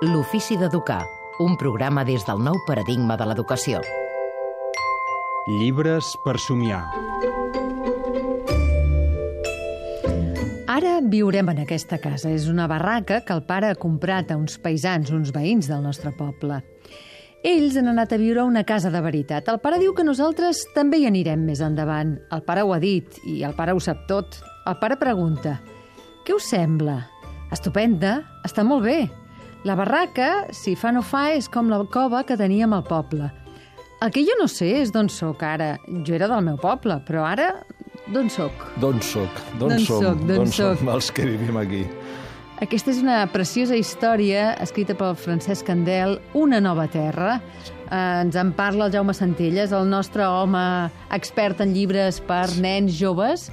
L'ofici d'educar, un programa des del nou paradigma de l'educació. Llibres per somiar. Ara viurem en aquesta casa. És una barraca que el pare ha comprat a uns paisans, uns veïns del nostre poble. Ells han anat a viure a una casa de veritat. El pare diu que nosaltres també hi anirem més endavant. El pare ho ha dit i el pare ho sap tot. El pare pregunta, què us sembla? Estupenda, està molt bé. La barraca, si fa no fa, és com la cova que teníem al poble. El que jo no sé és d'on sóc ara. Jo era del meu poble, però ara d'on sóc? D'on soc? D'on som? d'on som els que vivim aquí? Aquesta és una preciosa història escrita pel Francesc Candel, Una nova terra. Eh, ens en parla el Jaume Centelles, el nostre home expert en llibres per nens joves,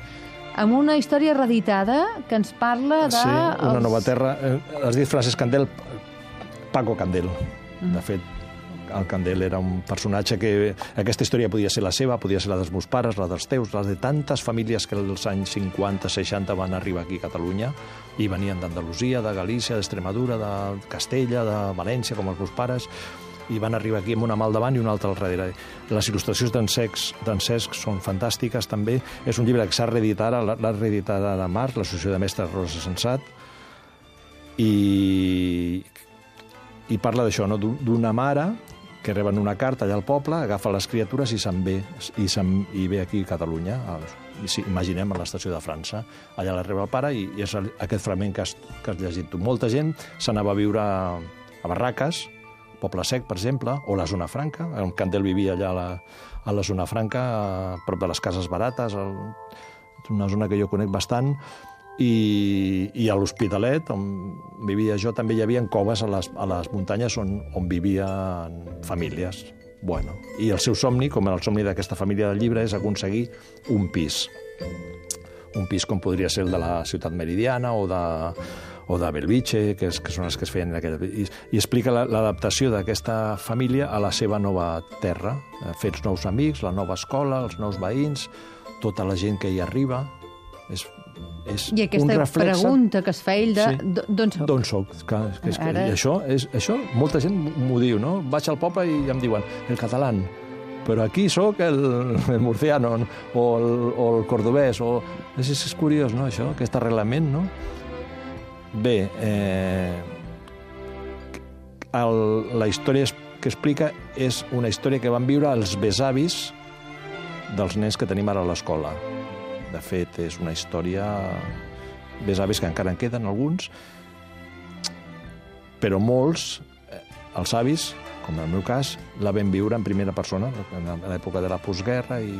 amb una història reeditada que ens parla de... Sí, una els- nova terra. Eh, Has dit Francesc Candel, Paco Candel. Mm. De fet, el Candel era un personatge que... Aquesta història podia ser la seva, podia ser la dels meus pares, la dels teus, la de tantes famílies que als anys 50-60 van arribar aquí a Catalunya i venien d'Andalusia, de Galícia, d'Extremadura, de Castella, de València, com els meus pares, i van arribar aquí amb una mà al davant i una altra al darrere. Les il·lustracions d'en Cesc, Cesc són fantàstiques també. És un llibre que s'ha reeditat, l'ha reeditat a març, l'Associació de Mestres Rosa Sensat, i, i parla d'això, no? D'un- d'una mare que reben una carta allà al poble, agafa les criatures i se'n ve, i, se'n, i ve aquí a Catalunya, a, i imaginem a l'estació de França, allà la reba el pare i, i és aquest fragment que has, que has llegit tu. Molta gent s'anava a viure a, a barraques, Poble Sec, per exemple, o la Zona Franca. En Candel vivia allà a la, a la Zona Franca, a prop de les cases barates, el, una zona que jo conec bastant, i, i a l'Hospitalet, on vivia jo, també hi havia coves a les, a les muntanyes on, on vivien famílies. Bueno, I el seu somni, com el somni d'aquesta família del llibre, és aconseguir un pis. Un pis com podria ser el de la ciutat meridiana o de, o de Belviche, que, és, que són els que es feien en aquella... I, i explica la- l'adaptació d'aquesta família a la seva nova terra, eh, fer els nous amics, la nova escola, els nous veïns, tota la gent que hi arriba. És, és I aquesta un pregunta que es fa ell de Sí. d'on soc? D'on soc? Que, que és que, Ara- I això, és, això molta gent m'ho diu, no? Vaig al poble i em diuen el català, però aquí sóc el, el murciano no? o, el, o el cordobès. O... És, és curiós, no, això, aquest arrelament, no? Bé, eh, el, la història que explica és una història que van viure els besavis dels nens que tenim ara a l'escola. De fet, és una història... Besavis que encara en queden alguns, però molts, eh, els avis, com en el meu cas, la vam viure en primera persona, en l'època de la postguerra i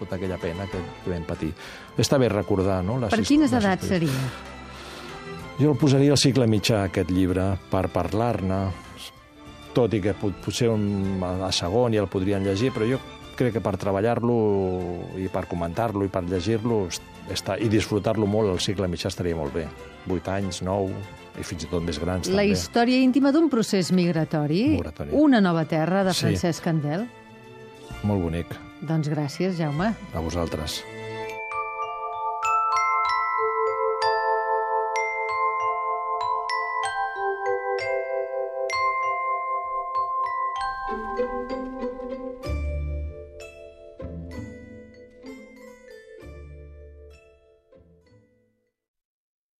tota aquella pena que vam patir. Està bé recordar, no? Les Per quines edats seria? Jo el posaria al cicle mitjà, aquest llibre, per parlar-ne, tot i que pot, potser un, a segon ja el podrien llegir, però jo crec que per treballar-lo i per comentar-lo i per llegir-lo i disfrutar-lo molt al cicle mitjà estaria molt bé. Vuit anys, nou, i fins i tot més grans La també. història íntima d'un procés migratori, Migratori. una nova terra de Sí. Francesc Candel. Molt bonic. Doncs gràcies, Jaume. A vosaltres.